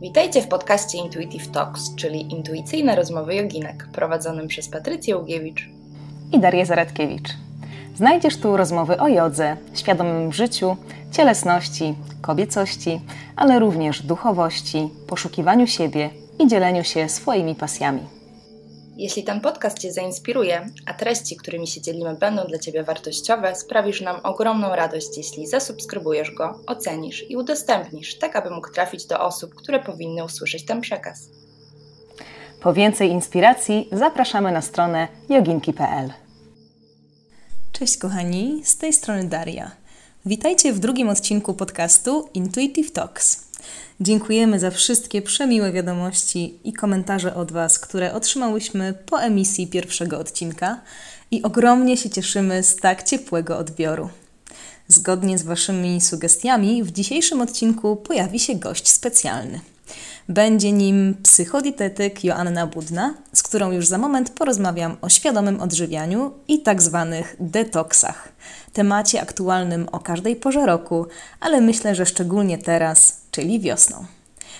Witajcie w podcaście Intuitive Talks, czyli intuicyjne rozmowy joginek, prowadzonym przez Patrycję Ugiewicz i Darię Zaradkiewicz. Znajdziesz tu rozmowy o jodze, świadomym życiu, cielesności, kobiecości, ale również duchowości, poszukiwaniu siebie i dzieleniu się swoimi pasjami. Jeśli ten podcast Cię zainspiruje, a treści, którymi się dzielimy, będą dla Ciebie wartościowe, sprawisz nam ogromną radość, jeśli zasubskrybujesz go, ocenisz i udostępnisz, tak aby mógł trafić do osób, które powinny usłyszeć ten przekaz. Po więcej inspiracji zapraszamy na stronę joginki.pl. Cześć kochani, z tej strony Daria. Witajcie w drugim odcinku podcastu Intuitive Talks. Dziękujemy za wszystkie przemiłe wiadomości i komentarze od Was, które otrzymałyśmy po emisji pierwszego odcinka i ogromnie się cieszymy z tak ciepłego odbioru. Zgodnie z Waszymi sugestiami, w dzisiejszym odcinku pojawi się gość specjalny. Będzie nim psychodietetyk Joanna Budna, z którą już za moment porozmawiam o świadomym odżywianiu i tak zwanych detoksach. Temacie aktualnym o każdej porze roku, ale myślę, że szczególnie teraz, czyli wiosną.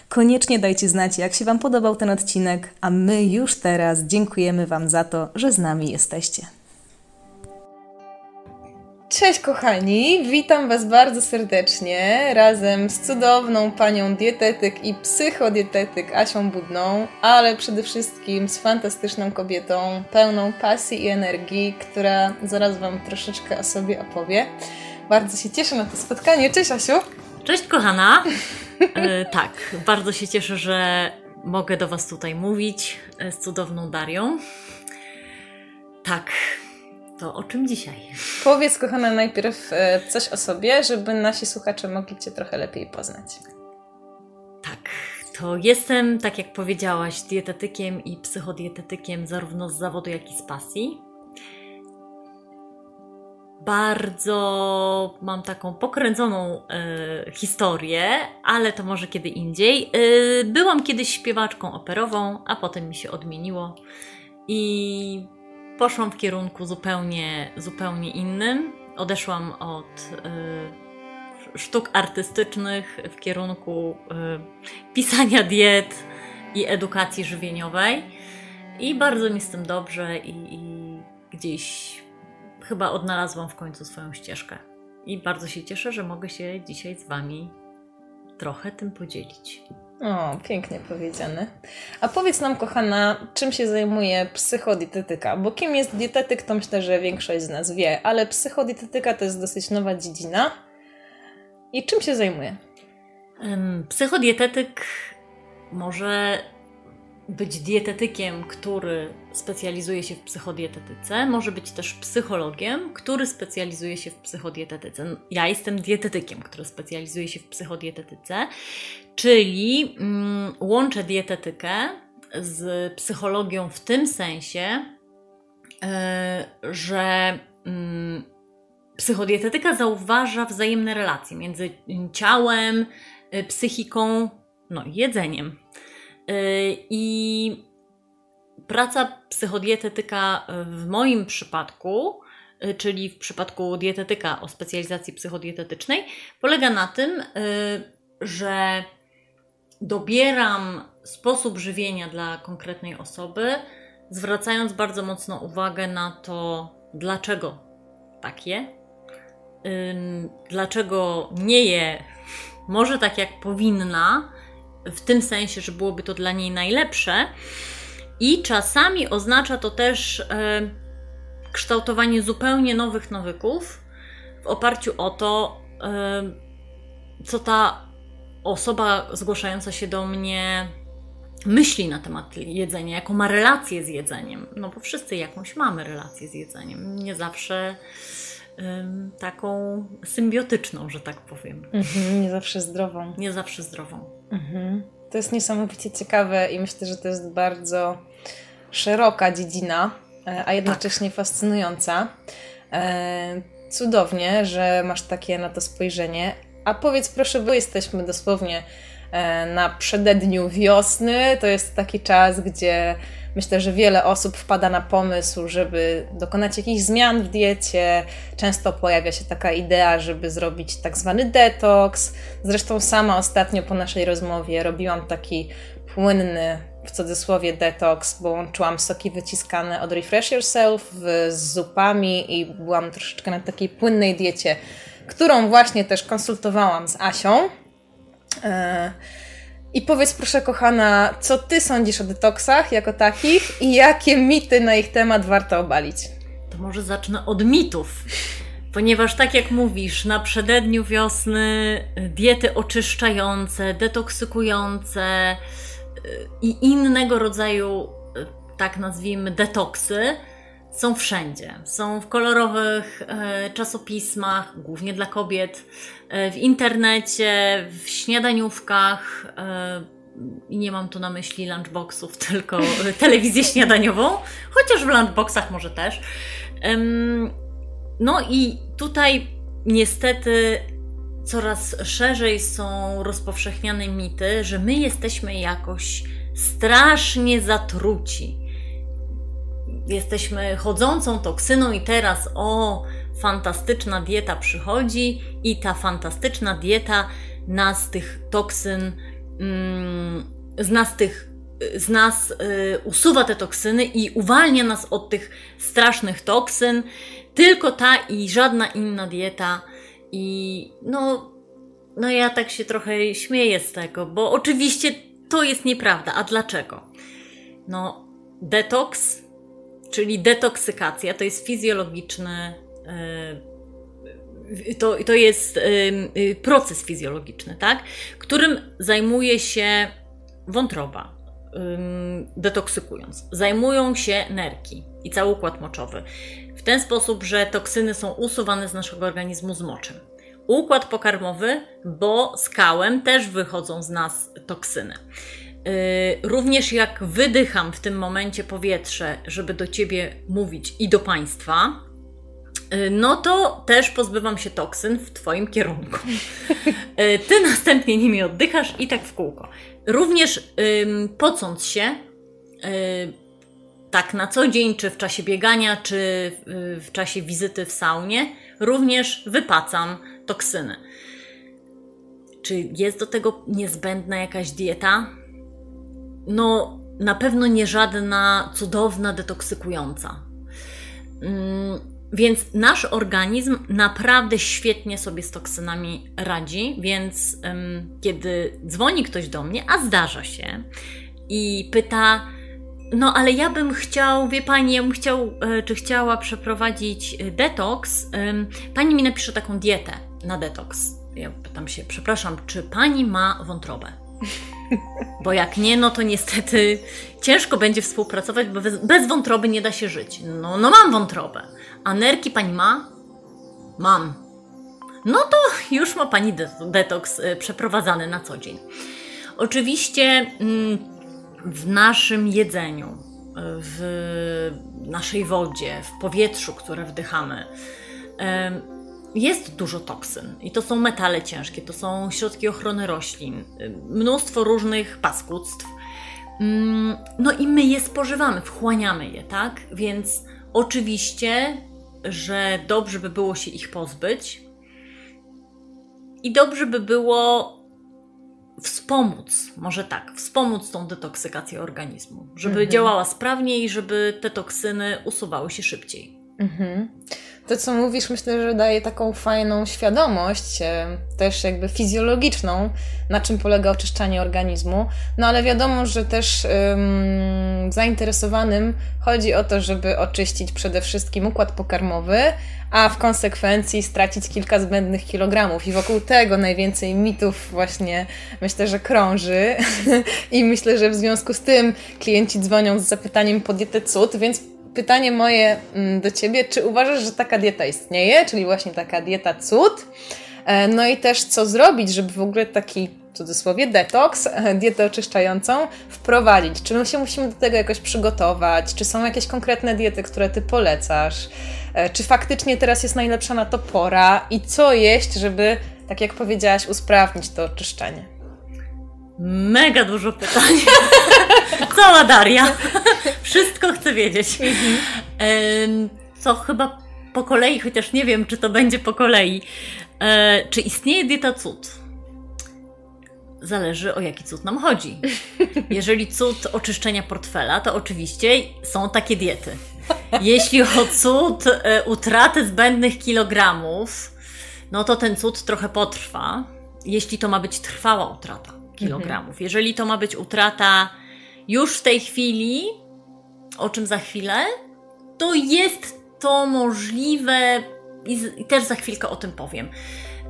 Koniecznie dajcie znać, jak się Wam podobał ten odcinek, a my już teraz dziękujemy Wam za to, że z nami jesteście. Cześć kochani, witam Was bardzo serdecznie razem z cudowną panią dietetyk i psychodietetyk Asią Budną, ale przede wszystkim z fantastyczną kobietą, pełną pasji i energii, która zaraz Wam troszeczkę o sobie opowie. Bardzo się cieszę na to spotkanie. Cześć Asiu! Cześć kochana! E, tak, bardzo się cieszę, że mogę do Was tutaj mówić e, z cudowną Darią. Tak, to o czym dzisiaj? Powiedz, kochana, najpierw e, coś o sobie, żeby nasi słuchacze mogli Cię trochę lepiej poznać. Tak, to jestem, tak jak powiedziałaś, dietetykiem i psychodietetykiem zarówno z zawodu, jak i z pasji. Bardzo mam taką pokręconą e, historię, ale to może kiedy indziej. E, byłam kiedyś śpiewaczką operową, a potem mi się odmieniło i poszłam w kierunku zupełnie, zupełnie innym. Odeszłam od y, sztuk artystycznych w kierunku pisania diet i edukacji żywieniowej. I bardzo mi z tym dobrze, i, i gdzieś chyba odnalazłam w końcu swoją ścieżkę. I bardzo się cieszę, że mogę się dzisiaj z Wami trochę tym podzielić. O, pięknie powiedziane. A powiedz nam, kochana, czym się zajmuje psychodietetyka? Bo kim jest dietetyk, to myślę, że większość z nas wie, ale psychodietetyka to jest dosyć nowa dziedzina. I czym się zajmuje? Psychodietetyk może być dietetykiem, który specjalizuje się w psychodietetyce, może być też psychologiem, który specjalizuje się w psychodietetyce. Ja jestem dietetykiem, który specjalizuje się w psychodietetyce, czyli mm, łączę dietetykę z psychologią w tym sensie, yy, że yy, psychodietetyka zauważa wzajemne relacje między ciałem, yy, psychiką, no jedzeniem. Y, I praca psychodietetyka w moim przypadku, y, czyli w przypadku dietetyka o specjalizacji psychodietetycznej, polega na tym, y, że dobieram sposób żywienia dla konkretnej osoby, zwracając bardzo mocno uwagę na to, dlaczego tak je, dlaczego nie je może tak jak powinna, w tym sensie, że byłoby to dla niej najlepsze. I czasami oznacza to też e, kształtowanie zupełnie nowych nawyków w oparciu o to, e, co ta osoba zgłaszająca się do mnie myśli na temat jedzenia, jaką ma relację z jedzeniem. No bo wszyscy jakąś mamy relację z jedzeniem. Nie zawsze taką symbiotyczną, że tak powiem. Mhm, nie zawsze zdrową. Nie zawsze zdrową. Mhm. To jest niesamowicie ciekawe i myślę, że to jest bardzo szeroka dziedzina, e, a jednocześnie tak. fascynująca. E, cudownie, że masz takie na to spojrzenie. A powiedz proszę, bo jesteśmy dosłownie e, na przededniu wiosny. To jest taki czas, gdzie Myślę, że wiele osób wpada na pomysł, żeby dokonać jakichś zmian w diecie. Często pojawia się taka idea, żeby zrobić tak zwany detoks. Zresztą sama ostatnio po naszej rozmowie robiłam taki płynny w cudzysłowie detoks, bo łączyłam soki wyciskane od Refresh Yourself z zupami i byłam troszeczkę na takiej płynnej diecie, którą właśnie też konsultowałam z Asią. E, I powiedz proszę, kochana, co ty sądzisz o detoksach jako takich i jakie mity na ich temat warto obalić? To może zacznę od mitów. Ponieważ tak jak mówisz, na przededniu wiosny diety oczyszczające, detoksykujące, i innego rodzaju, e, tak nazwijmy, detoksy są wszędzie. Są w kolorowych e, czasopismach, głównie dla kobiet, e, w internecie, w śniadaniówkach. I nie mam tu na myśli lunchboxów, tylko telewizję śniadaniową, chociaż w lunchboxach może też. No i tutaj niestety coraz szerzej są rozpowszechniane mity, że my jesteśmy jakoś strasznie zatruci. Jesteśmy chodzącą toksyną, i teraz o, fantastyczna dieta przychodzi, i ta fantastyczna dieta nas tych toksyn, mm, z nas tych z nas y, usuwa te toksyny i uwalnia nas od tych strasznych toksyn. Tylko ta i żadna inna dieta i no, no ja tak się trochę śmieję z tego, bo oczywiście to jest nieprawda. A dlaczego? No, detoks, czyli detoksykacja, to jest fizjologiczny. To, to jest yy, proces fizjologiczny, tak? którym zajmuje się wątroba, detoksykując. Zajmują się nerki i cały układ moczowy w ten sposób, że toksyny są usuwane z naszego organizmu z moczem. Układ pokarmowy, bo z kałem też wychodzą z nas toksyny. Yy, również jak wydycham w tym momencie powietrze, żeby do ciebie mówić i do państwa, yy, no to też pozbywam się toksyn w Twoim kierunku. Yy, ty następnie nimi oddychasz i tak w kółko. Również pocąc się, tak na co dzień, czy w czasie biegania, czy w czasie wizyty w saunie, również wypacam toksyny. Czy jest do tego niezbędna jakaś dieta? No, na pewno nie żadna cudowna, detoksykująca. Mm, więc nasz organizm naprawdę świetnie sobie z toksynami radzi, więc kiedy dzwoni ktoś do mnie, a zdarza się, i pyta, no, ale ja bym chciał, wie pani, ja bym chciał, e, czy chciała przeprowadzić e, detoks. Pani mi napisze taką dietę na detoks. Ja pytam się, przepraszam, czy pani ma wątrobę? Bo jak nie, no to niestety ciężko będzie współpracować, bo bez, bez wątroby nie da się żyć. No, no mam wątrobę. A nerki pani ma? Mam. No to już ma pani detoks e, przeprowadzany na co dzień. Oczywiście. Mm, w naszym jedzeniu, w naszej wodzie, w powietrzu, które wdychamy, jest dużo toksyn. I to są metale ciężkie, to są środki ochrony roślin, mnóstwo różnych paskudztw. Mm, no i my je spożywamy, wchłaniamy je, tak? Więc oczywiście, że dobrze by było się ich pozbyć. I dobrze by było wspomóc, może tak, wspomóc tą detoksykację organizmu, żeby mhm. działała sprawniej i żeby te toksyny usuwały się szybciej. Mhm. To, co mówisz, myślę, że daje taką fajną świadomość, e, też jakby fizjologiczną, na czym polega oczyszczanie organizmu. No ale wiadomo, że też ym, zainteresowanym chodzi o to, żeby oczyścić przede wszystkim układ pokarmowy, a w konsekwencji stracić kilka zbędnych kilogramów. I wokół tego najwięcej mitów właśnie myślę, że krąży. I myślę, że w związku z tym klienci dzwonią z zapytaniem po cud, więc pytanie moje mm, do Ciebie, czy uważasz, że taka dieta istnieje, czyli właśnie taka dieta cud? E, no i też co zrobić, żeby w ogóle taki w cudzysłowie detoks, e, dietę oczyszczającą wprowadzić? Czy my się musimy do tego jakoś przygotować? Czy są jakieś konkretne diety, które Ty polecasz? E, czy faktycznie teraz jest najlepsza na to pora? I co jeść, żeby, tak jak powiedziałaś, usprawnić to oczyszczenie? Mega dużo pytań. Cała Daria. Wszystko chcę wiedzieć. Em, Co chyba po kolei, chociaż nie wiem, czy to będzie po kolei. E, Czy istnieje dieta cud? Zależy o jaki cud nam chodzi. Jeżeli cud oczyszczenia portfela, to oczywiście są takie diety. Jeśli o cud e, utraty zbędnych kilogramów, no to ten cud trochę potrwa. Jeśli to ma być trwała utrata kilogramów. Jeżeli to ma być utrata już w tej chwili, o czym za chwilę, to jest to możliwe i, z, i też za chwilkę o tym powiem.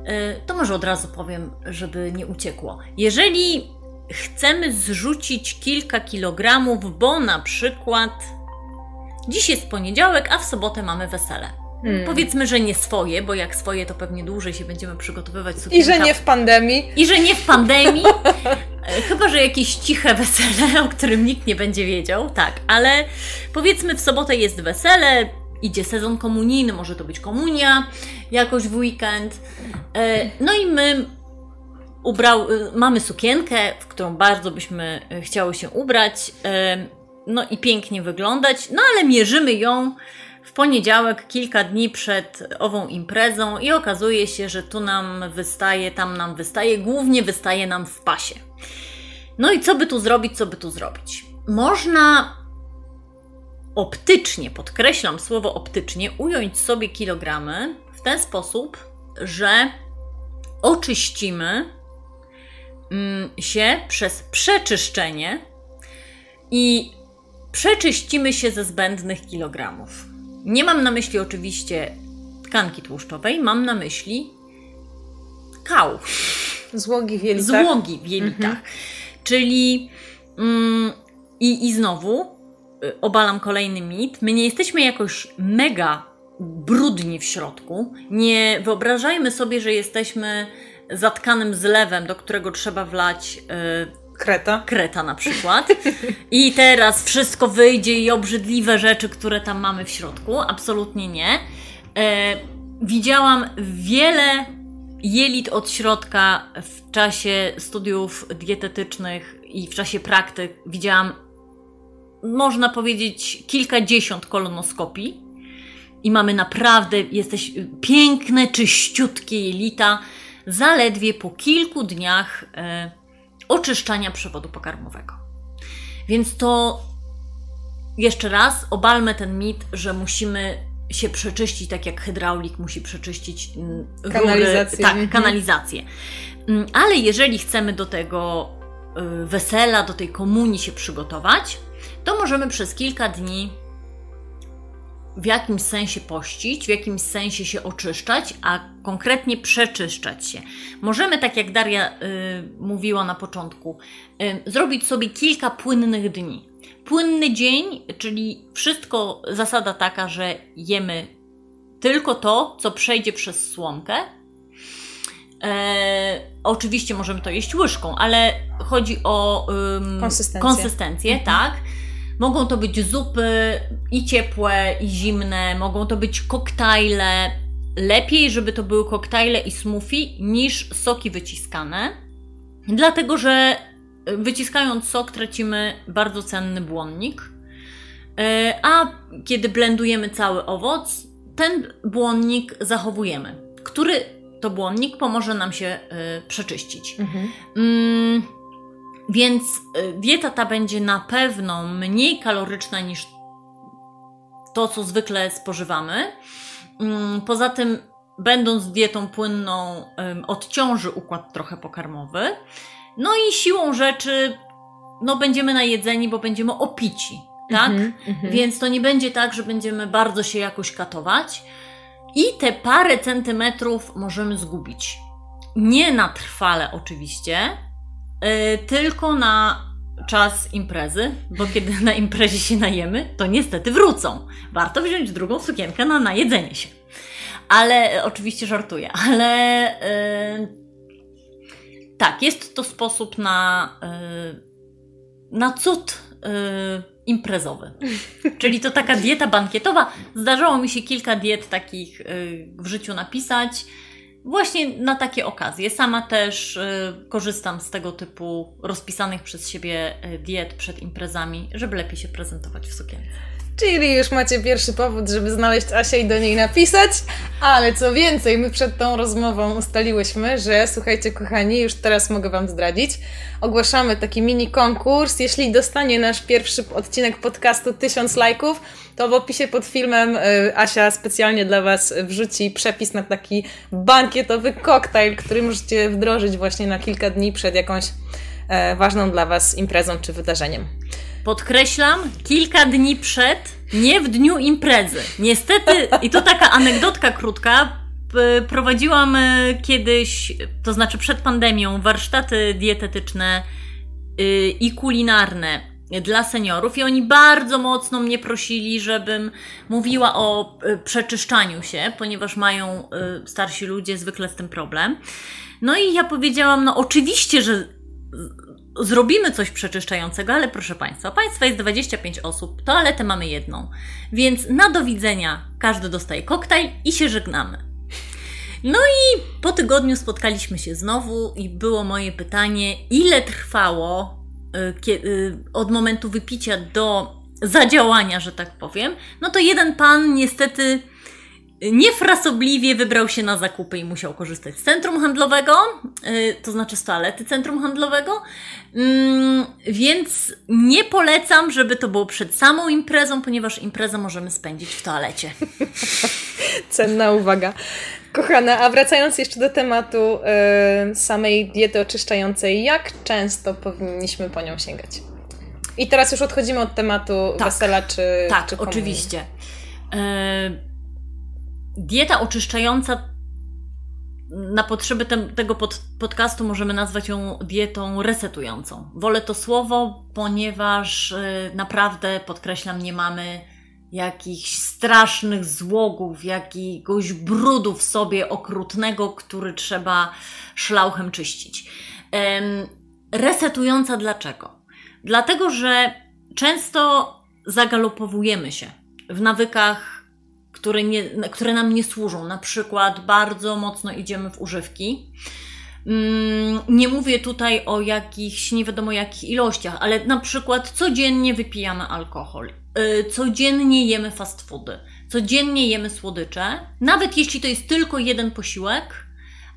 E, To może od razu powiem, żeby nie uciekło. Jeżeli chcemy zrzucić kilka kilogramów, bo na przykład dziś jest poniedziałek, a w sobotę mamy wesele. Hmm. Powiedzmy, że nie swoje, bo jak swoje, to pewnie dłużej się będziemy przygotowywać I sukienka. że nie w pandemii. I że nie w pandemii. E, Chyba, że jakieś ciche wesele, o którym nikt nie będzie wiedział, tak, ale powiedzmy w sobotę jest wesele, idzie sezon komunijny, może to być komunia jakoś w weekend. E, No i my ubrał, y, mamy sukienkę, w którą bardzo byśmy chciały się ubrać, e, no i pięknie wyglądać, no ale mierzymy ją w poniedziałek, kilka dni przed ową imprezą i okazuje się, że tu nam wystaje, tam nam wystaje, głównie wystaje nam w pasie. No i co by tu zrobić, co by tu zrobić? Można optycznie, podkreślam słowo optycznie, ująć sobie kilogramy w ten sposób, że oczyścimy mm, się przez przeczyszczenie i przeczyścimy się ze zbędnych kilogramów. Nie mam na myśli oczywiście tkanki tłuszczowej, mam na myśli kał, Złogi w jelitach. złogi w jelitach. Czyli mm, i, i znowu y, obalam kolejny mit. My nie jesteśmy jakoś mega brudni w środku. Nie wyobrażajmy sobie, że jesteśmy zatkanym zlewem, do którego trzeba wlać y, Kreta. kreta na przykład. I teraz wszystko wyjdzie i obrzydliwe rzeczy, które tam mamy w środku. Absolutnie nie. E, widziałam wiele jelit od środka w czasie studiów dietetycznych i w czasie praktyk. Widziałam, można powiedzieć, kilkadziesiąt kolonoskopii. I mamy naprawdę, jesteś piękne, czyściutkie jelita, zaledwie po kilku dniach e, oczyszczania przewodu pokarmowego. Więc to jeszcze raz obalmy ten mit, że musimy się przeczyścić tak jak hydraulik musi przeczyścić mm, rury, Kanalizację. tak, Mhm. kanalizację. Mm, Ale jeżeli chcemy do tego y, wesela, do tej komunii się przygotować, to możemy przez kilka dni w jakimś sensie pościć, w jakimś sensie się oczyszczać, a konkretnie przeczyszczać się. Możemy, tak jak Daria y, mówiła na początku, y, zrobić sobie kilka płynnych dni. Płynny dzień, czyli wszystko, zasada taka, że jemy tylko to, co przejdzie przez słomkę. E, oczywiście możemy to jeść łyżką, ale chodzi o ym, Konsystencję. konsystencję Mhm. tak. Mogą to być zupy i ciepłe, i zimne, mogą to być koktajle. Lepiej, żeby to były koktajle i smoothie niż soki wyciskane, dlatego że wyciskając sok tracimy bardzo cenny błonnik. E, A kiedy blendujemy cały owoc, ten błonnik zachowujemy, który to błonnik pomoże nam się e, przeczyścić. Mhm. Mm, więc y, dieta ta będzie na pewno mniej kaloryczna niż to, co zwykle spożywamy. Mm, Poza tym, będąc dietą płynną, odciąży układ trochę pokarmowy. No i siłą rzeczy, no będziemy najedzeni, bo będziemy opici, tak? Mhm, mhm. Więc to nie będzie tak, że będziemy bardzo się jakoś katować. I te parę centymetrów możemy zgubić. Nie na trwale, oczywiście, yy, tylko na czas imprezy, bo kiedy na imprezie się najemy, to niestety wrócą. Warto wziąć drugą sukienkę na najedzenie się. Ale e, oczywiście żartuję, ale yy, tak, jest to sposób na, yy, na cud imprezowy. Czyli to taka dieta bankietowa. Zdarzało mi się kilka diet takich w życiu napisać. Właśnie na takie okazje. Sama też y, korzystam z tego typu rozpisanych przez siebie y, diet przed imprezami, żeby lepiej się prezentować w sukience. Czyli już macie pierwszy powód, żeby znaleźć Asię i do niej napisać. Ale co więcej, my przed tą rozmową ustaliłyśmy, że słuchajcie, kochani, już teraz mogę Wam zdradzić. Ogłaszamy taki mini konkurs. Jeśli dostanie nasz pierwszy odcinek podcastu 1000 lajków, to w opisie pod filmem y, Asia specjalnie dla Was wrzuci przepis na taki bankietowy koktajl, który możecie wdrożyć właśnie na kilka dni przed jakąś ważną dla Was imprezą czy wydarzeniem. Podkreślam, kilka dni przed, nie w dniu imprezy. Niestety, i to taka anegdotka krótka, prowadziłam e, kiedyś, to znaczy przed pandemią, warsztaty dietetyczne y, i kulinarne dla seniorów i oni bardzo mocno mnie prosili, żebym mówiła o przeczyszczaniu się, ponieważ mają starsi ludzie zwykle z tym problem. No i ja powiedziałam, no oczywiście, że zrobimy coś przeczyszczającego, ale proszę Państwa, Państwa jest 25 osób, toaletę mamy jedną, więc na do widzenia każdy dostaje koktajl i się żegnamy. No i po tygodniu spotkaliśmy się znowu i było moje pytanie, ile trwało y, y, od momentu wypicia do zadziałania, że tak powiem. No to jeden pan niestety niefrasobliwie wybrał się na zakupy i musiał korzystać z centrum handlowego, yy, to znaczy z toalety centrum handlowego, Mm, więc nie polecam, żeby to było przed samą imprezą, ponieważ imprezę możemy spędzić w toalecie. Cenna uwaga. Kochana, a wracając jeszcze do tematu y, samej diety oczyszczającej, jak często powinniśmy po nią sięgać? I teraz już odchodzimy od tematu Tak. wesela czy Tak, czy oczywiście. E, dieta oczyszczająca na potrzeby tem, tego pod, podcastu możemy nazwać ją dietą resetującą. Wolę to słowo, ponieważ e, naprawdę, podkreślam, nie mamy jakichś strasznych złogów, jakiegoś brudu w sobie okrutnego, który trzeba szlauchem czyścić. Resetująca dlaczego? Dlatego, że często zagalopowujemy się w nawykach, które, nie, które nam nie służą. Na przykład bardzo mocno idziemy w używki. Mm, Nie mówię tutaj o jakichś nie wiadomo jakich ilościach, ale na przykład codziennie wypijamy alkohol, y, codziennie jemy fast foody, codziennie jemy słodycze, nawet jeśli to jest tylko jeden posiłek,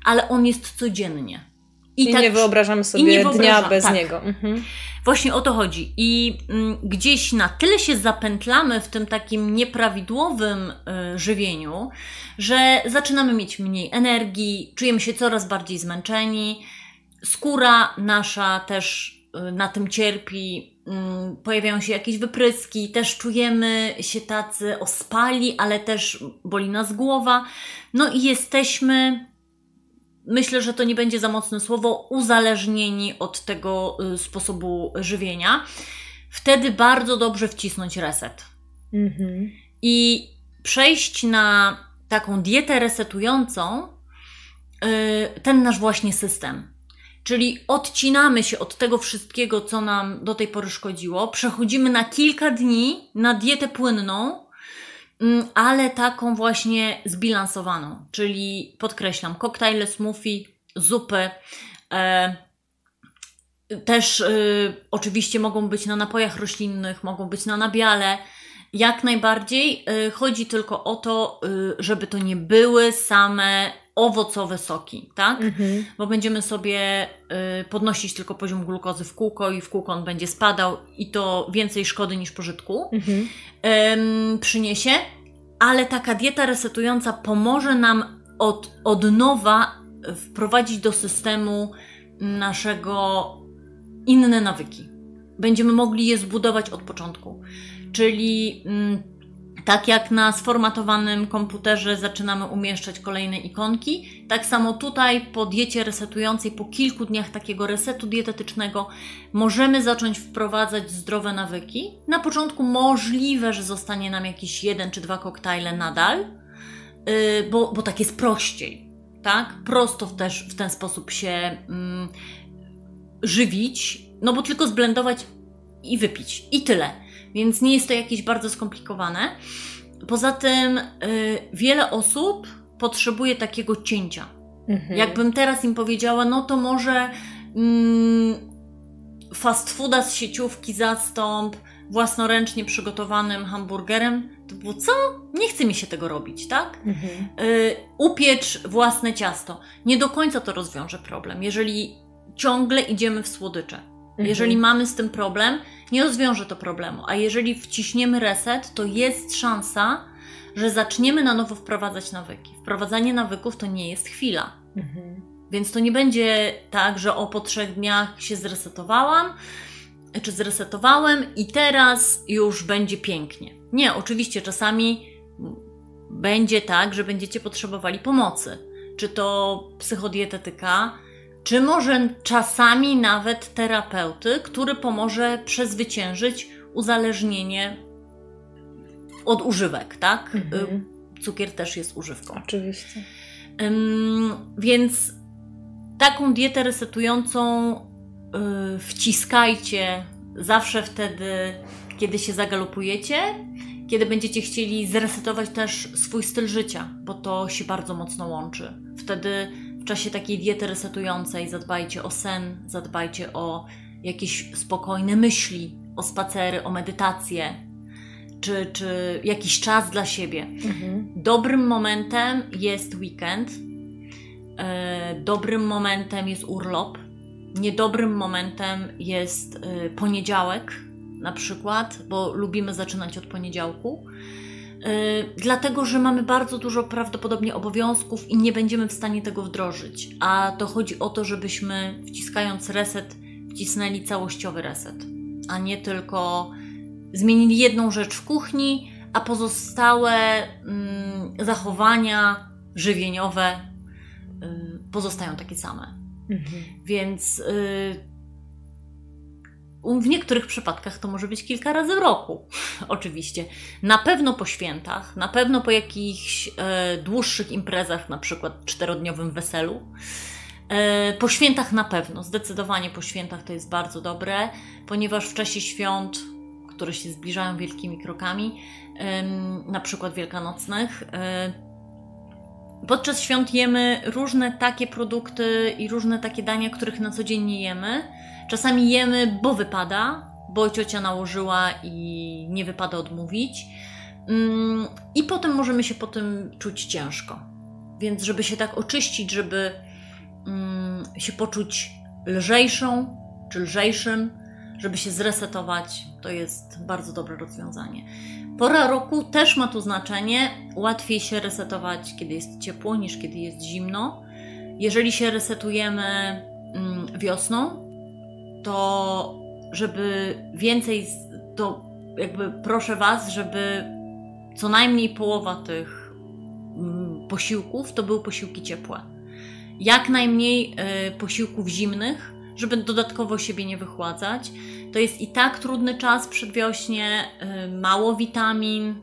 ale on jest codziennie. I, tak nie wyobrażamy sobie nie dnia wyobrażam- bez tak. niego. Mhm. Właśnie o to chodzi. I mm, gdzieś na tyle się zapętlamy w tym takim nieprawidłowym y, żywieniu, że zaczynamy mieć mniej energii, czujemy się coraz bardziej zmęczeni. Skóra nasza też y, na tym cierpi. Mm, Pojawiają się jakieś wypryski, też czujemy się tacy ospali, ale też boli nas głowa. No i jesteśmy myślę, że to nie będzie za mocne słowo, uzależnieni od tego y, sposobu żywienia. Wtedy bardzo dobrze wcisnąć reset Mhm. i przejść na taką dietę resetującą, y, ten nasz właśnie system. Czyli odcinamy się od tego wszystkiego, co nam do tej pory szkodziło, przechodzimy na kilka dni na dietę płynną, ale taką właśnie zbilansowaną. Czyli podkreślam, koktajle, smoothie, zupy. E, też y, oczywiście mogą być na napojach roślinnych, mogą być na nabiale. Jak najbardziej. Y, chodzi tylko o to, y, żeby to nie były same owocowe soki, tak? Mhm. Bo będziemy sobie y, podnosić tylko poziom glukozy w kółko i w kółko on będzie spadał i to więcej szkody niż pożytku Mhm. przyniesie, ale taka dieta resetująca pomoże nam od, od nowa wprowadzić do systemu naszego inne nawyki. Będziemy mogli je zbudować od początku. Czyli mm, tak jak na sformatowanym komputerze zaczynamy umieszczać kolejne ikonki, tak samo tutaj po diecie resetującej, po kilku dniach takiego resetu dietetycznego, możemy zacząć wprowadzać zdrowe nawyki. Na początku możliwe, że zostanie nam jakiś jeden czy dwa koktajle nadal, yy, bo, bo tak jest prościej. Tak? Prosto też w ten sposób się mm, żywić, no bo tylko zblendować i wypić. I tyle. Więc nie jest to jakieś bardzo skomplikowane. Poza tym, y, wiele osób potrzebuje takiego cięcia. Mhm. Jakbym teraz im powiedziała, no to może mm, fast fooda z sieciówki zastąp własnoręcznie przygotowanym hamburgerem, to było co? Nie chce mi się tego robić, tak? Mhm. Y, upiecz własne ciasto. Nie do końca to rozwiąże problem, jeżeli ciągle idziemy w słodycze. Mhm. Jeżeli mamy z tym problem, nie rozwiąże to problemu. A jeżeli wciśniemy reset, to jest szansa, że zaczniemy na nowo wprowadzać nawyki. Wprowadzanie nawyków to nie jest chwila. Mhm. Więc to nie będzie tak, że o po trzech dniach się zresetowałam, czy zresetowałem i teraz już będzie pięknie. Nie, oczywiście czasami będzie tak, że będziecie potrzebowali pomocy. Czy to psychodietetyka, czy może czasami nawet terapeuty, który pomoże przezwyciężyć uzależnienie od używek, tak? Mhm. Cukier też jest używką. Oczywiście. więc taką dietę resetującą yy, wciskajcie zawsze wtedy, kiedy się zagalopujecie, kiedy będziecie chcieli zresetować też swój styl życia, bo to się bardzo mocno łączy. Wtedy w czasie takiej diety resetującej zadbajcie o sen, zadbajcie o jakieś spokojne myśli, o spacery, o medytację, czy, czy jakiś czas dla siebie. Mhm. Dobrym momentem jest weekend, e, dobrym momentem jest urlop, niedobrym momentem jest e, poniedziałek na przykład, bo lubimy zaczynać od poniedziałku. E, dlatego, że mamy bardzo dużo prawdopodobnie obowiązków i nie będziemy w stanie tego wdrożyć. A to chodzi o to, żebyśmy wciskając reset, wcisnęli całościowy reset, a nie tylko zmienili jedną rzecz w kuchni, a pozostałe mm, zachowania żywieniowe y, pozostają takie same. Mhm. Więc y, w niektórych przypadkach to może być kilka razy w roku, oczywiście. Na pewno po świętach, na pewno po jakichś e, dłuższych imprezach, na przykład czterodniowym weselu. E, po świętach na pewno, zdecydowanie po świętach to jest bardzo dobre, ponieważ w czasie świąt, które się zbliżają wielkimi krokami, e, na przykład wielkanocnych, e, podczas świąt jemy różne takie produkty i różne takie dania, których na co dzień nie jemy Czasami jemy, bo wypada, bo ciocia nałożyła i nie wypada odmówić. Mm, I potem możemy się po tym czuć ciężko. Więc, żeby się tak oczyścić, żeby mm, się poczuć lżejszą czy lżejszym, żeby się zresetować, to jest bardzo dobre rozwiązanie. Pora roku też ma tu znaczenie. Łatwiej się resetować, kiedy jest ciepło, niż kiedy jest zimno. Jeżeli się resetujemy mm, wiosną, to żeby więcej, to jakby proszę Was, żeby co najmniej połowa tych mm, posiłków to były posiłki ciepłe. Jak najmniej y, posiłków zimnych, żeby dodatkowo siebie nie wychładzać. To jest i tak trudny czas przedwiośnie, y, mało witamin,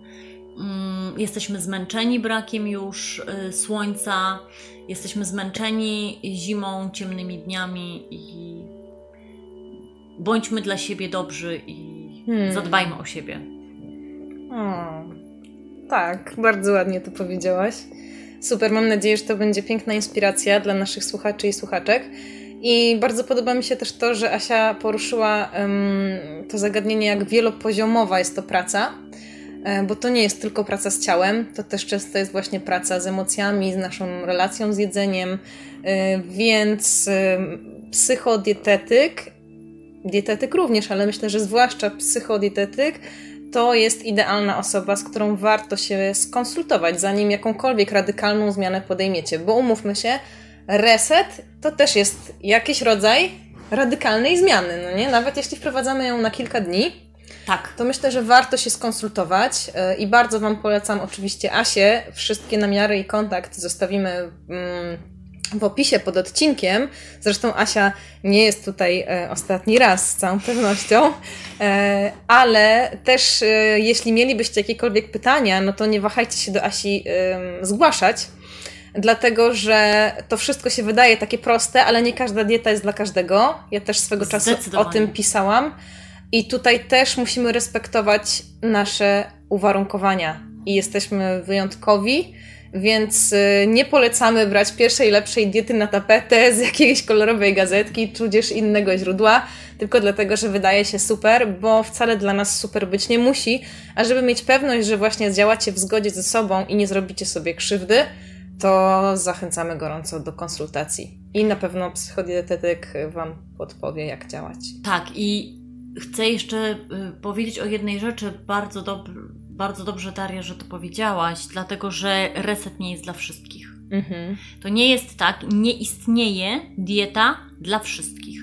mm, jesteśmy zmęczeni brakiem już y, słońca, jesteśmy zmęczeni zimą, ciemnymi dniami i bądźmy dla siebie dobrzy i hmm. zadbajmy o siebie. O, tak, bardzo ładnie to powiedziałaś. Super, mam nadzieję, że to będzie piękna inspiracja dla naszych słuchaczy i słuchaczek. I bardzo podoba mi się też to, że Asia poruszyła um, to zagadnienie, jak wielopoziomowa jest to praca, e, bo to nie jest tylko praca z ciałem, to też często jest właśnie praca z emocjami, z naszą relacją z jedzeniem, e, więc psychodietetyk dietetyk również, ale myślę, że zwłaszcza psychodietetyk to jest idealna osoba, z którą warto się skonsultować, zanim jakąkolwiek radykalną zmianę podejmiecie. Bo umówmy się, reset to też jest jakiś rodzaj radykalnej zmiany, no nie? Nawet jeśli wprowadzamy ją na kilka dni, tak. to myślę, że warto się skonsultować e, i bardzo Wam polecam oczywiście Asię. Wszystkie namiary i kontakt zostawimy mm, w opisie pod odcinkiem. Zresztą Asia nie jest tutaj e, ostatni raz z całą pewnością, e, ale też e, jeśli mielibyście jakiekolwiek pytania, no to nie wahajcie się do Asi zgłaszać, dlatego że to wszystko się wydaje takie proste, ale nie każda dieta jest dla każdego. Ja też swego czasu o tym pisałam. I tutaj też musimy respektować nasze uwarunkowania. I jesteśmy wyjątkowi więc y, nie polecamy brać pierwszej lepszej diety na tapetę z jakiejś kolorowej gazetki, tudzież innego źródła, tylko dlatego, że wydaje się super, bo wcale dla nas super być nie musi, a żeby mieć pewność, że właśnie działacie w zgodzie ze sobą i nie zrobicie sobie krzywdy, to zachęcamy gorąco do konsultacji. I na pewno psychodietetyk Wam podpowie, jak działać. Tak, i chcę jeszcze y, powiedzieć o jednej rzeczy. Bardzo, dob bardzo dobrze, Daria, że to powiedziałaś, dlatego że reset nie jest dla wszystkich. Mhm. To nie jest tak, nie istnieje dieta dla wszystkich.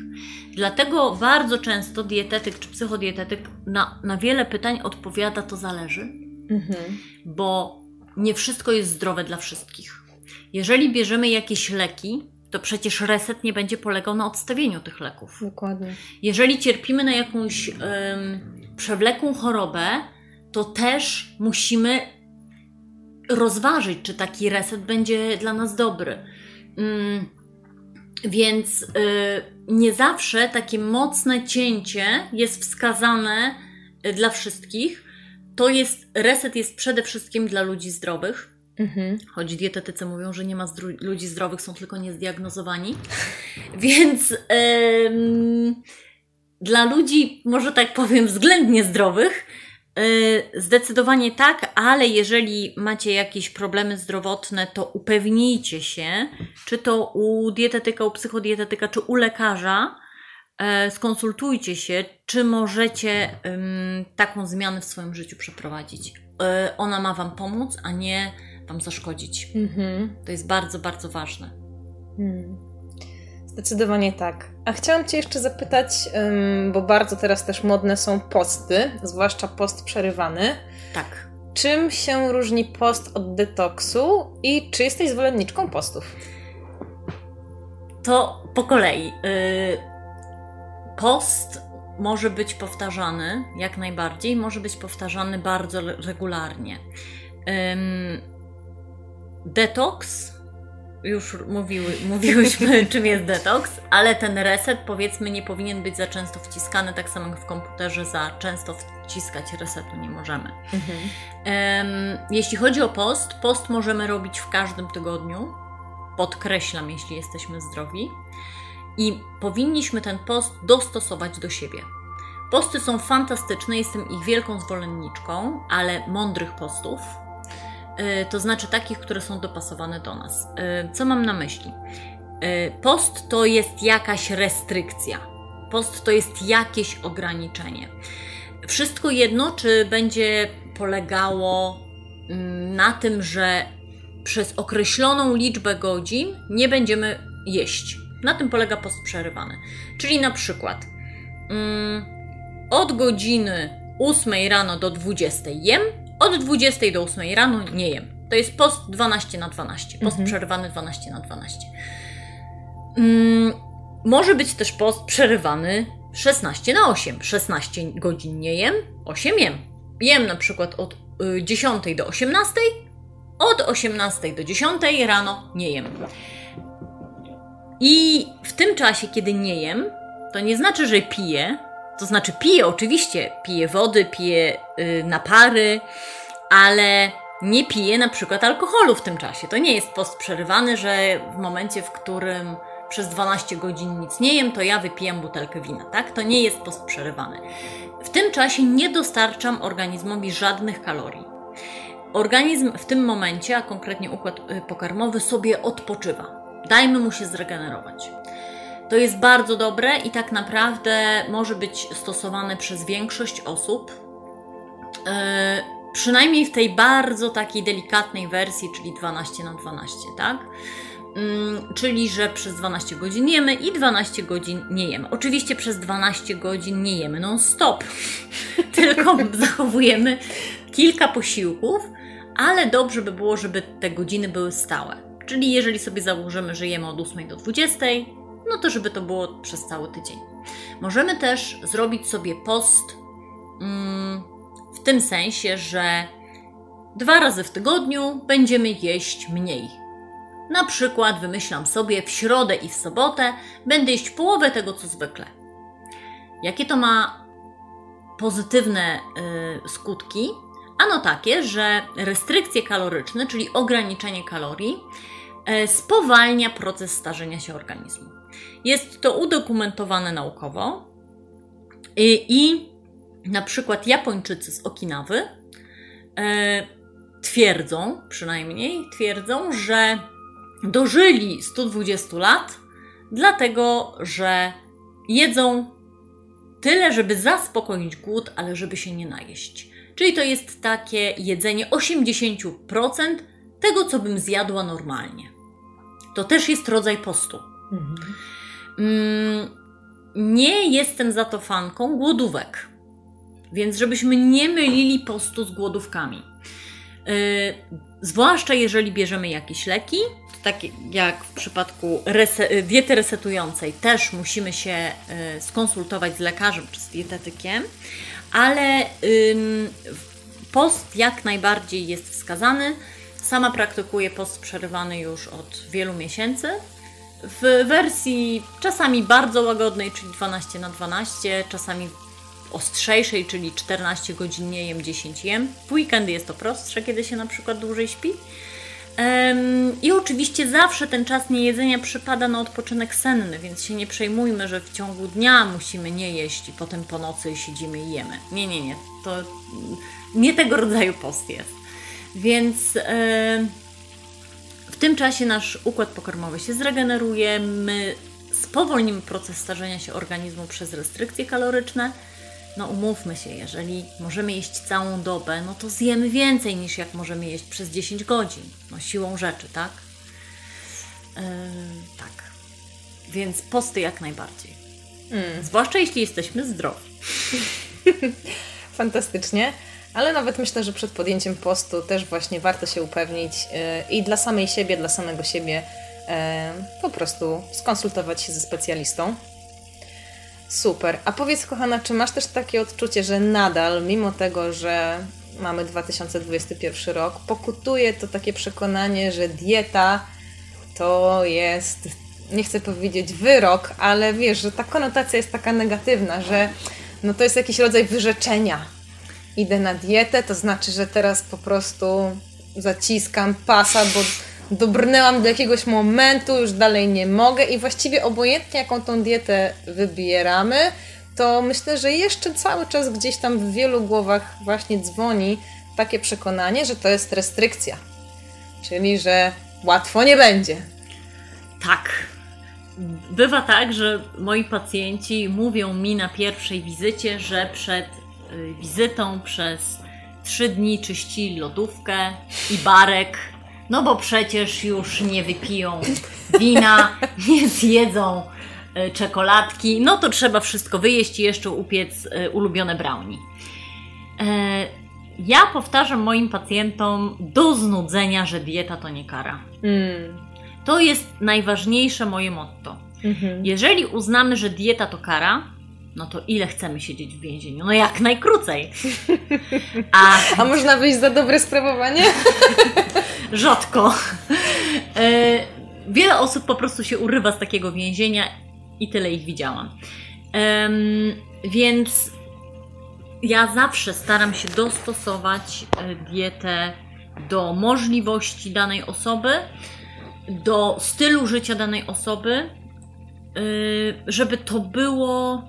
Dlatego bardzo często dietetyk czy psychodietetyk na, na wiele pytań odpowiada to zależy, mhm. bo nie wszystko jest zdrowe dla wszystkich. Jeżeli bierzemy jakieś leki, to przecież reset nie będzie polegał na odstawieniu tych leków. Dokładnie. Jeżeli cierpimy na jakąś um, przewlekłą chorobę, to też musimy rozważyć, czy taki reset będzie dla nas dobry. Um, więc y, nie zawsze takie mocne cięcie jest wskazane y, dla wszystkich. To jest, reset jest przede wszystkim dla ludzi zdrowych Mhm. Choć dietetycy mówią, że nie ma zdru- ludzi zdrowych, są tylko niezdiagnozowani. Więc dla ludzi, może tak powiem, względnie zdrowych, zdecydowanie tak, ale jeżeli macie jakieś problemy zdrowotne, to upewnijcie się, czy to u dietetyka, u psychodietetyka, czy u lekarza, yy, skonsultujcie się, czy możecie taką zmianę w swoim życiu przeprowadzić. Y, ona ma Wam pomóc, a nie Wam zaszkodzić. Mhm. To jest bardzo, bardzo ważne. Hmm. Zdecydowanie tak. A chciałam Cię jeszcze zapytać, bo bardzo teraz też modne są posty, zwłaszcza post przerywany. Tak. Czym się różni post od detoksu i czy jesteś zwolenniczką postów? To po kolei. Y, post może być powtarzany jak najbardziej, może być powtarzany bardzo regularnie. Detoks, już mówiły, mówiłyśmy, czym jest detoks, ale ten reset powiedzmy nie powinien być za często wciskany, tak samo jak w komputerze za często wciskać resetu nie możemy. Mhm. Um, jeśli chodzi o post, post możemy robić w każdym tygodniu, podkreślam, jeśli jesteśmy zdrowi i powinniśmy ten post dostosować do siebie. Posty są fantastyczne, jestem ich wielką zwolenniczką, ale mądrych postów, to znaczy takich, które są dopasowane do nas. Y, co mam na myśli? Y, post to jest jakaś restrykcja, post to jest jakieś ograniczenie. Wszystko jedno, czy będzie polegało mm, na tym, że przez określoną liczbę godzin nie będziemy jeść. Na tym polega post przerywany. Czyli na przykład mm, od godziny 8 rano do 20 jem, od 20 do 8 rano nie jem. To jest post 12 na 12. Post mhm. przerywany 12 na 12. Mm, może być też post przerywany 16 na 8. 16 godzin nie jem, 8 jem. Jem na przykład od y, 10 do 18, od 18 do 10 rano nie jem. I w tym czasie, kiedy nie jem, to nie znaczy, że piję, to znaczy piję oczywiście, piję wody, piję yy, napary, ale nie piję na przykład alkoholu w tym czasie. To nie jest post przerywany, że w momencie, w którym przez 12 godzin nic nie jem, to ja wypijam butelkę wina, tak? To nie jest post przerywany. W tym czasie nie dostarczam organizmowi żadnych kalorii. Organizm w tym momencie, a konkretnie układ y, pokarmowy, sobie odpoczywa. Dajmy mu się zregenerować. To jest bardzo dobre i tak naprawdę może być stosowane przez większość osób. Yy, przynajmniej w tej bardzo takiej delikatnej wersji, czyli 12 na 12, tak? Yy, czyli, że przez 12 godzin jemy i 12 godzin nie jemy. Oczywiście przez 12 godzin nie jemy non-stop, tylko zachowujemy kilka posiłków, ale dobrze by było, żeby te godziny były stałe. Czyli jeżeli sobie założymy, że jemy od 8 do 20, no to żeby to było przez cały tydzień. Możemy też zrobić sobie post mm, w tym sensie, że dwa razy w tygodniu będziemy jeść mniej. Na przykład wymyślam sobie w środę i w sobotę będę jeść połowę tego, co zwykle. Jakie to ma pozytywne y, skutki? Ano takie, że restrykcje kaloryczne, czyli ograniczenie kalorii, e, spowalnia proces starzenia się organizmu. Jest to udokumentowane naukowo i, i na przykład Japończycy z Okinawy e, twierdzą, przynajmniej twierdzą, że dożyli 120 lat, dlatego że jedzą tyle, żeby zaspokoić głód, ale żeby się nie najeść. Czyli to jest takie jedzenie 80% tego, co bym zjadła normalnie. To też jest rodzaj postu. Mhm. Mm, nie jestem za to fanką głodówek, więc żebyśmy nie mylili postu z głodówkami. Yy, zwłaszcza jeżeli bierzemy jakieś leki, tak jak w przypadku rese diety resetującej, też musimy się yy, skonsultować z lekarzem czy z dietetykiem, ale yy, post jak najbardziej jest wskazany. Sama praktykuję post przerywany już od wielu miesięcy. W wersji czasami bardzo łagodnej, czyli 12 na 12, czasami ostrzejszej, czyli 14 godzin nie jem, 10 jem. W weekendy jest to prostsze, kiedy się na przykład dłużej śpi. I oczywiście zawsze ten czas niejedzenia przypada na odpoczynek senny, więc się nie przejmujmy, że w ciągu dnia musimy nie jeść i potem po nocy siedzimy i jemy. Nie, nie, nie. To nie tego rodzaju post jest. Więc w tym czasie nasz układ pokarmowy się zregeneruje, my spowolnimy proces starzenia się organizmu przez restrykcje kaloryczne no umówmy się, jeżeli możemy jeść całą dobę, no to zjemy więcej niż jak możemy jeść przez 10 godzin. No siłą rzeczy, tak? Yy, tak. Więc posty jak najbardziej. Mm. Zwłaszcza jeśli jesteśmy zdrowi. Fantastycznie. Ale nawet myślę, że przed podjęciem postu też właśnie warto się upewnić yy, i dla samej siebie, dla samego siebie yy, po prostu skonsultować się ze specjalistą. Super. A powiedz, kochana, czy masz też takie odczucie, że nadal, mimo tego, że mamy 2021 rok, pokutuje to takie przekonanie, że dieta to jest, nie chcę powiedzieć wyrok, ale wiesz, że ta konotacja jest taka negatywna, że no to jest jakiś rodzaj wyrzeczenia. Idę na dietę, to znaczy, że teraz po prostu zaciskam pasa, bo dobrnęłam do jakiegoś momentu, już dalej nie mogę i właściwie obojętnie jaką tą dietę wybieramy, to myślę, że jeszcze cały czas gdzieś tam w wielu głowach właśnie dzwoni takie przekonanie, że to jest restrykcja. Czyli, że łatwo nie będzie. Tak. Bywa tak, że moi pacjenci mówią mi na pierwszej wizycie, że przed wizytą przez trzy dni czyścili lodówkę i barek no bo przecież już nie wypiją wina, nie zjedzą e, czekoladki, no to trzeba wszystko wyjeść i jeszcze upiec e, ulubione brownie. E, ja powtarzam moim pacjentom do znudzenia, że dieta to nie kara. Mm. To jest najważniejsze moje motto. Mhm. Jeżeli uznamy, że dieta to kara, no to ile chcemy siedzieć w więzieniu? No jak najkrócej. A, A można wyjść za dobre sprawowanie? Rzadko. E, wiele osób po prostu się urywa z takiego więzienia i tyle ich widziałam. Więc ja zawsze staram się dostosować e, dietę do możliwości danej osoby, do stylu życia danej osoby, e, żeby to było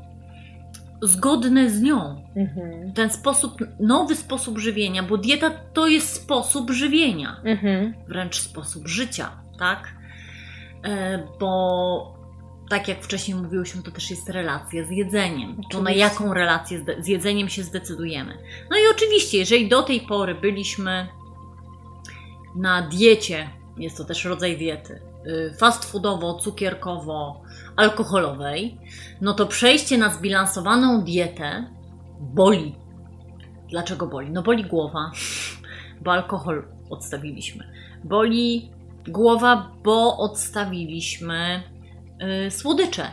zgodne z nią. Mhm. Ten sposób, nowy sposób żywienia, bo dieta to jest sposób żywienia, mhm. wręcz sposób życia, tak? E, bo tak jak wcześniej mówiłyśmy, to też jest relacja z jedzeniem. Oczywiście. To na jaką relację z, jedzeniem się zdecydujemy. No i oczywiście, jeżeli do tej pory byliśmy na diecie, jest to też rodzaj diety, y, fast foodowo, cukierkowo, alkoholowej, no to przejście na zbilansowaną dietę boli. Dlaczego boli? No boli głowa, bo alkohol odstawiliśmy. Boli głowa, bo odstawiliśmy yy, słodycze.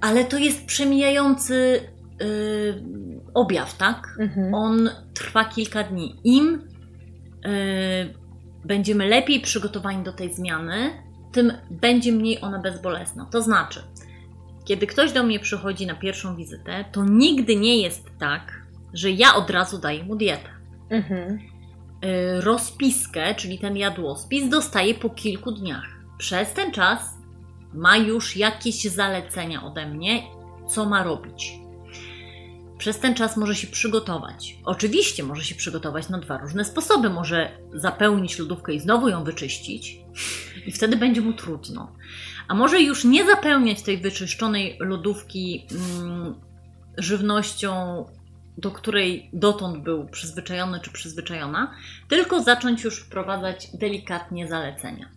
Ale to jest przemijający yy, objaw, tak? Mhm. On trwa kilka dni. Im yy, będziemy lepiej przygotowani do tej zmiany, tym będzie mniej ona bezbolesna. To znaczy, kiedy ktoś do mnie przychodzi na pierwszą wizytę, to nigdy nie jest tak, że ja od razu daję mu dietę. Mhm. Y, rozpiskę, czyli ten jadłospis, dostaje po kilku dniach. Przez ten czas ma już jakieś zalecenia ode mnie, co ma robić. Przez ten czas może się przygotować. Oczywiście może się przygotować na dwa różne sposoby. Może zapełnić lodówkę i znowu ją wyczyścić, i wtedy będzie mu trudno. A może już nie zapełniać tej wyczyszczonej lodówki mm, żywnością, do której dotąd był przyzwyczajony czy przyzwyczajona, tylko zacząć już wprowadzać delikatnie zalecenia.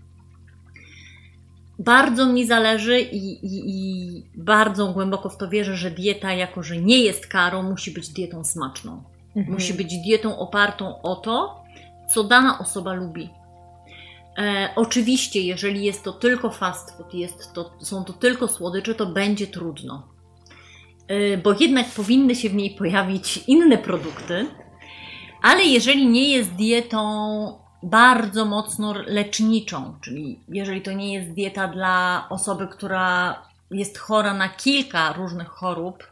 Bardzo mi zależy i, i, i, bardzo głęboko w to wierzę, że dieta, jako że nie jest karą, musi być dietą smaczną. Mhm. Musi być dietą opartą o to, co dana osoba lubi. E, oczywiście, jeżeli jest to tylko fast food, jest to, są to tylko słodycze, to będzie trudno. E, bo jednak powinny się w niej pojawić inne produkty, ale jeżeli nie jest dietą bardzo mocno leczniczą, czyli jeżeli to nie jest dieta dla osoby, która jest chora na kilka różnych chorób,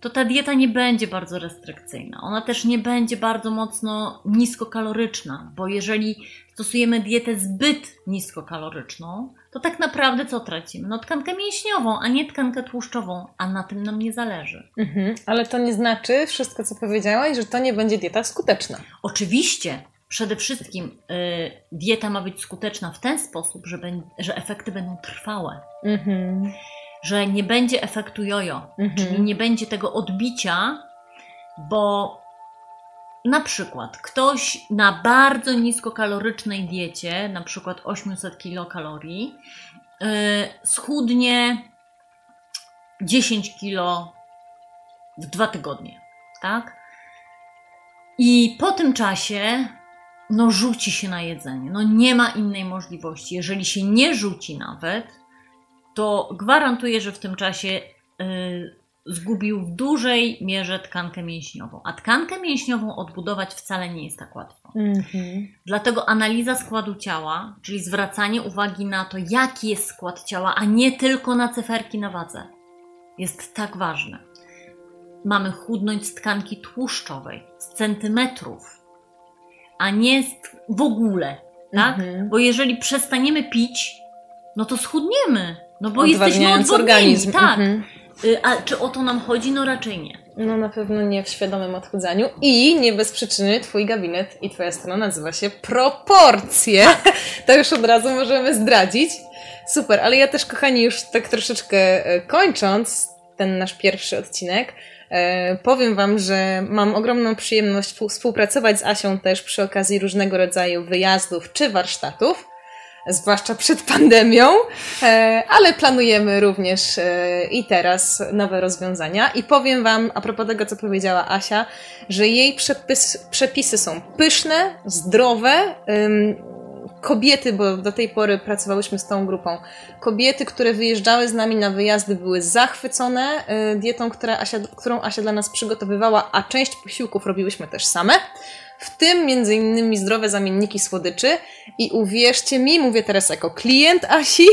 to ta dieta nie będzie bardzo restrykcyjna. Ona też nie będzie bardzo mocno niskokaloryczna, bo jeżeli stosujemy dietę zbyt niskokaloryczną, to tak naprawdę co tracimy? No tkankę mięśniową, a nie tkankę tłuszczową, a na tym nam nie zależy. Mhm. Ale to nie znaczy, wszystko co powiedziałaś, że to nie będzie dieta skuteczna. Oczywiście, przede wszystkim y, dieta ma być skuteczna w ten sposób, że, że efekty będą trwałe. Mhm. Że nie będzie efektu jojo, Mhm. czyli nie będzie tego odbicia, bo na przykład ktoś na bardzo niskokalorycznej diecie, na przykład 800 kilokalorii, yy, schudnie 10 kilo w dwa tygodnie, tak? I po tym czasie no rzuci się na jedzenie. No nie ma innej możliwości. Jeżeli się nie rzuci nawet, to gwarantuję, że w tym czasie yy, zgubił w dużej mierze tkankę mięśniową. A tkankę mięśniową odbudować wcale nie jest tak łatwo. Mhm. Dlatego analiza składu ciała, czyli zwracanie uwagi na to, jaki jest skład ciała, a nie tylko na cyferki na wadze, jest tak ważne. Mamy chudnąć z tkanki tłuszczowej, z centymetrów, a nie w ogóle, tak? Mhm. Bo jeżeli przestaniemy pić, no to schudniemy, no bo jesteśmy odwodnieni, organizm. tak. Mhm. Y, A czy o to nam chodzi? No raczej nie. No na pewno nie w świadomym odchudzaniu i nie bez przyczyny Twój gabinet i Twoja strona nazywa się Proporcje. To już od razu możemy zdradzić. Super, ale ja też kochani już tak troszeczkę e, kończąc ten nasz pierwszy odcinek, powiem Wam, że mam ogromną przyjemność współ- współpracować z Asią też przy okazji różnego rodzaju wyjazdów czy warsztatów zwłaszcza przed pandemią, e, ale planujemy również e, i teraz nowe rozwiązania. I powiem Wam, a propos tego, co powiedziała Asia, że jej przepis, przepisy są pyszne, zdrowe. Kobiety, bo do tej pory pracowałyśmy z tą grupą, kobiety, które wyjeżdżały z nami na wyjazdy, były zachwycone y, dietą, Asia, którą Asia dla nas przygotowywała, a część posiłków robiłyśmy też same. W tym między innymi zdrowe zamienniki słodyczy i uwierzcie mi, mówię teraz jako klient Asi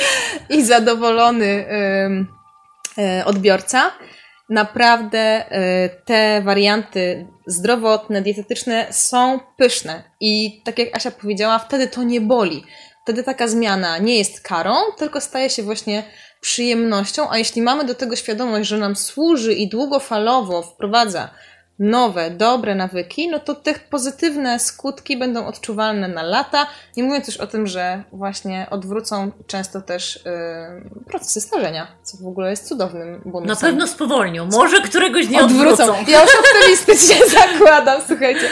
i zadowolony ym, y, odbiorca, naprawdę y, te warianty zdrowotne, dietetyczne są pyszne. I tak jak Asia powiedziała, wtedy to nie boli. Wtedy taka zmiana nie jest karą, tylko staje się właśnie przyjemnością, a jeśli mamy do tego świadomość, że nam służy i długofalowo wprowadza nowe, dobre nawyki, no to te pozytywne skutki będą odczuwalne na lata. Nie mówiąc już o tym, że właśnie odwrócą często też yy, procesy starzenia, co w ogóle jest cudownym bonusem. Na pewno spowolnią. Może któregoś dnia odwrócą. odwrócą. Ja już optymistycznie zakładam, słuchajcie.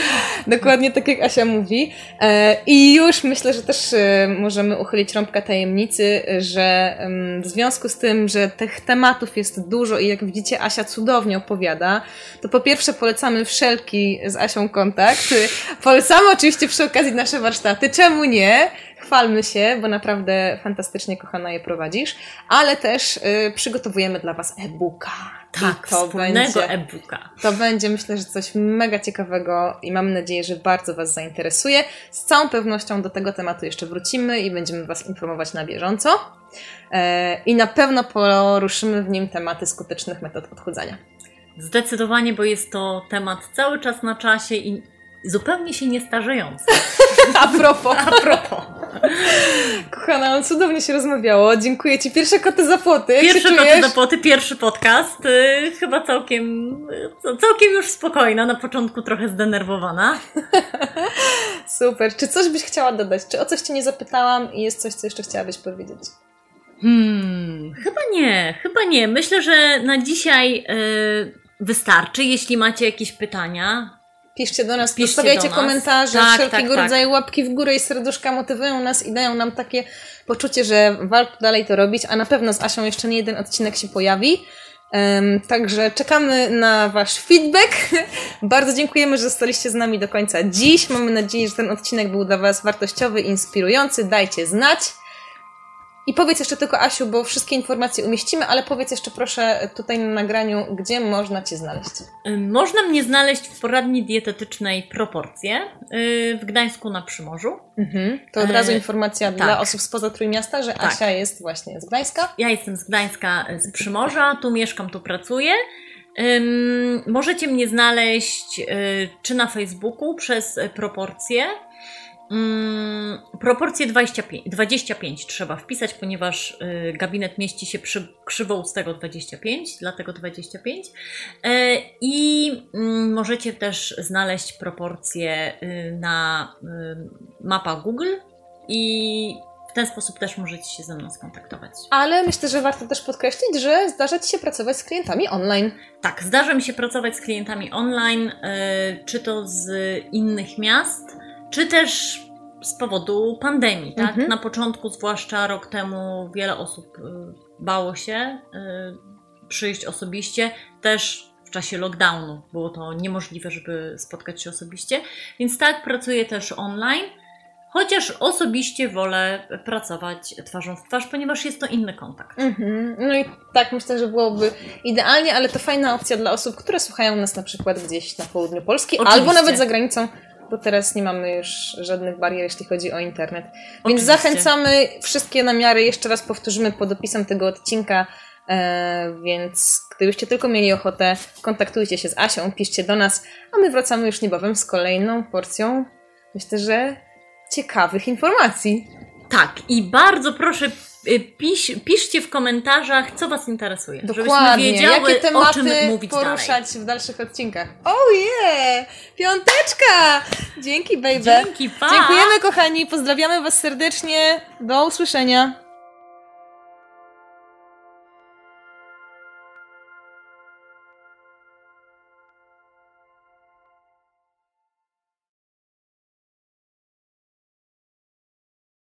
Dokładnie tak jak Asia mówi. E, I już myślę, że też e, możemy uchylić rąbka tajemnicy, że w związku z tym, że tych tematów jest dużo i jak widzicie Asia cudownie opowiada, to po pierwsze polecamy wszelki z Asią kontakt. Polecamy oczywiście przy okazji nasze warsztaty. Czemu nie? Chwalmy się, bo naprawdę fantastycznie kochana je prowadzisz, ale też y, przygotowujemy dla Was e-booka. Tak, I to będzie, e-booka. to będzie myślę, że coś mega ciekawego i mam nadzieję, że bardzo Was zainteresuje. Z całą pewnością do tego tematu jeszcze wrócimy i będziemy Was informować na bieżąco. E, I na pewno poruszymy w nim tematy skutecznych metod odchudzania. Zdecydowanie, bo jest to temat cały czas na czasie i zupełnie się nie starzejący. A propos. A propos. Kochana, cudownie się rozmawiało. Dziękuję Ci. Pierwsze koty za płoty. Jak Pierwsze koty za płoty, pierwszy podcast. Yy, chyba całkiem, yy, całkiem już spokojna. Na początku trochę zdenerwowana. Super. Czy coś byś chciała dodać? Czy o coś Cię nie zapytałam i jest coś, co jeszcze chciałabyś powiedzieć? Hmm, chyba nie, chyba nie. Myślę, że na dzisiaj yy, wystarczy. Jeśli macie jakieś pytania, Piszcie do nas, Piszcie zostawiajcie do nas. komentarze, Tak, wszelkiego tak, tak. rodzaju łapki w górę i serduszka motywują nas i dają nam takie poczucie, że warto dalej to robić, a na pewno z Asią jeszcze nie jeden odcinek się pojawi. Em, także czekamy na Wasz feedback. Bardzo dziękujemy, że zostaliście z nami do końca dziś. Mamy nadzieję, że ten odcinek był dla Was wartościowy, inspirujący. Dajcie znać. I powiedz jeszcze tylko, Asiu, bo wszystkie informacje umieścimy, ale powiedz jeszcze proszę tutaj na nagraniu, gdzie można Cię znaleźć. można mnie znaleźć w poradni dietetycznej Proporcje yy, w Gdańsku na Przymorzu. Mhm. To od razu E, informacja tak. dla osób spoza Trójmiasta, że Tak. Asia jest właśnie z Gdańska. Ja jestem z Gdańska, z Przymorza, tu mieszkam, tu pracuję. Możecie mnie znaleźć y, czy na Facebooku przez y, proporcje. Ym, proporcje 25, 25 trzeba wpisać, ponieważ y, gabinet mieści się przy krzywoustego 25, dlatego 25. Y, I mm, możecie też znaleźć proporcje y, na y, mapa Google i w ten sposób też możecie się ze mną skontaktować. Ale myślę, że warto też podkreślić, że zdarza Ci się pracować z klientami online. Tak, zdarza mi się pracować z klientami online, y, czy to z innych miast, czy też z powodu pandemii. Tak? Mhm. Na początku, zwłaszcza rok temu, wiele osób y, bało się y, przyjść osobiście, też w czasie lockdownu było to niemożliwe, żeby spotkać się osobiście, więc tak, pracuję też online. Chociaż osobiście wolę pracować twarzą w twarz, ponieważ jest to inny kontakt. Mhm. No i tak myślę, że byłoby idealnie, ale to fajna opcja dla osób, które słuchają nas na przykład gdzieś na południu Polski Oczywiście. albo nawet za granicą, bo teraz nie mamy już żadnych barier, jeśli chodzi o internet. Więc Oczywiście. zachęcamy wszystkie namiary, jeszcze raz powtórzymy pod opisem tego odcinka. E, więc gdybyście tylko mieli ochotę, kontaktujcie się z Asią, piszcie do nas, a my wracamy już niebawem z kolejną porcją, myślę, że ciekawych informacji. Tak, i bardzo proszę, pisz, piszcie w komentarzach, co Was interesuje. Dokładnie. Żebyśmy wiedziały, Jakie tematy o czym mówić poruszać dalej. w dalszych odcinkach. Oh yeah! Piąteczka! Dzięki, baby. Dzięki, pa! Dziękujemy, kochani. Pozdrawiamy Was serdecznie. Do usłyszenia.